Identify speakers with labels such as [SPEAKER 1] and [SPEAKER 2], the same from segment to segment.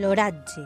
[SPEAKER 1] L'oratge.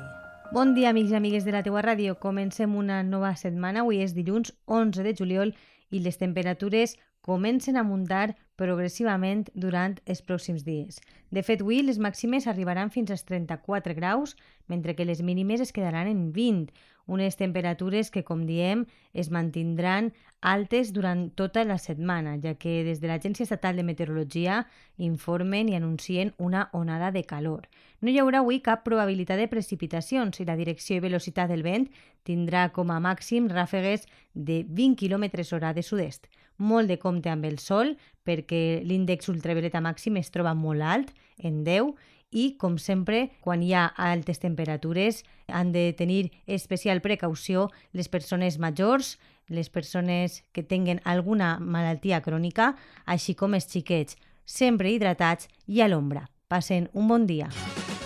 [SPEAKER 2] Bon dia, amics i amigues de la teua ràdio. Comencem una nova setmana. Avui és dilluns 11 de juliol i les temperatures comencen a muntar progressivament durant els pròxims dies. De fet, avui les màximes arribaran fins als 34 graus, mentre que les mínimes es quedaran en 20, unes temperatures que, com diem, es mantindran altes durant tota la setmana, ja que des de l'Agència Estatal de Meteorologia informen i anuncien una onada de calor. No hi haurà avui cap probabilitat de precipitacions i la direcció i velocitat del vent tindrà com a màxim ràfegues de 20 km hora de sud-est. Molt de compte amb el sol, perquè l'índex ultravioleta màxim es troba molt alt, en 10, i, com sempre, quan hi ha altes temperatures, han de tenir especial precaució les persones majors, les persones que tinguen alguna malaltia crònica, així com els xiquets, sempre hidratats i a l'ombra. Passen un bon dia.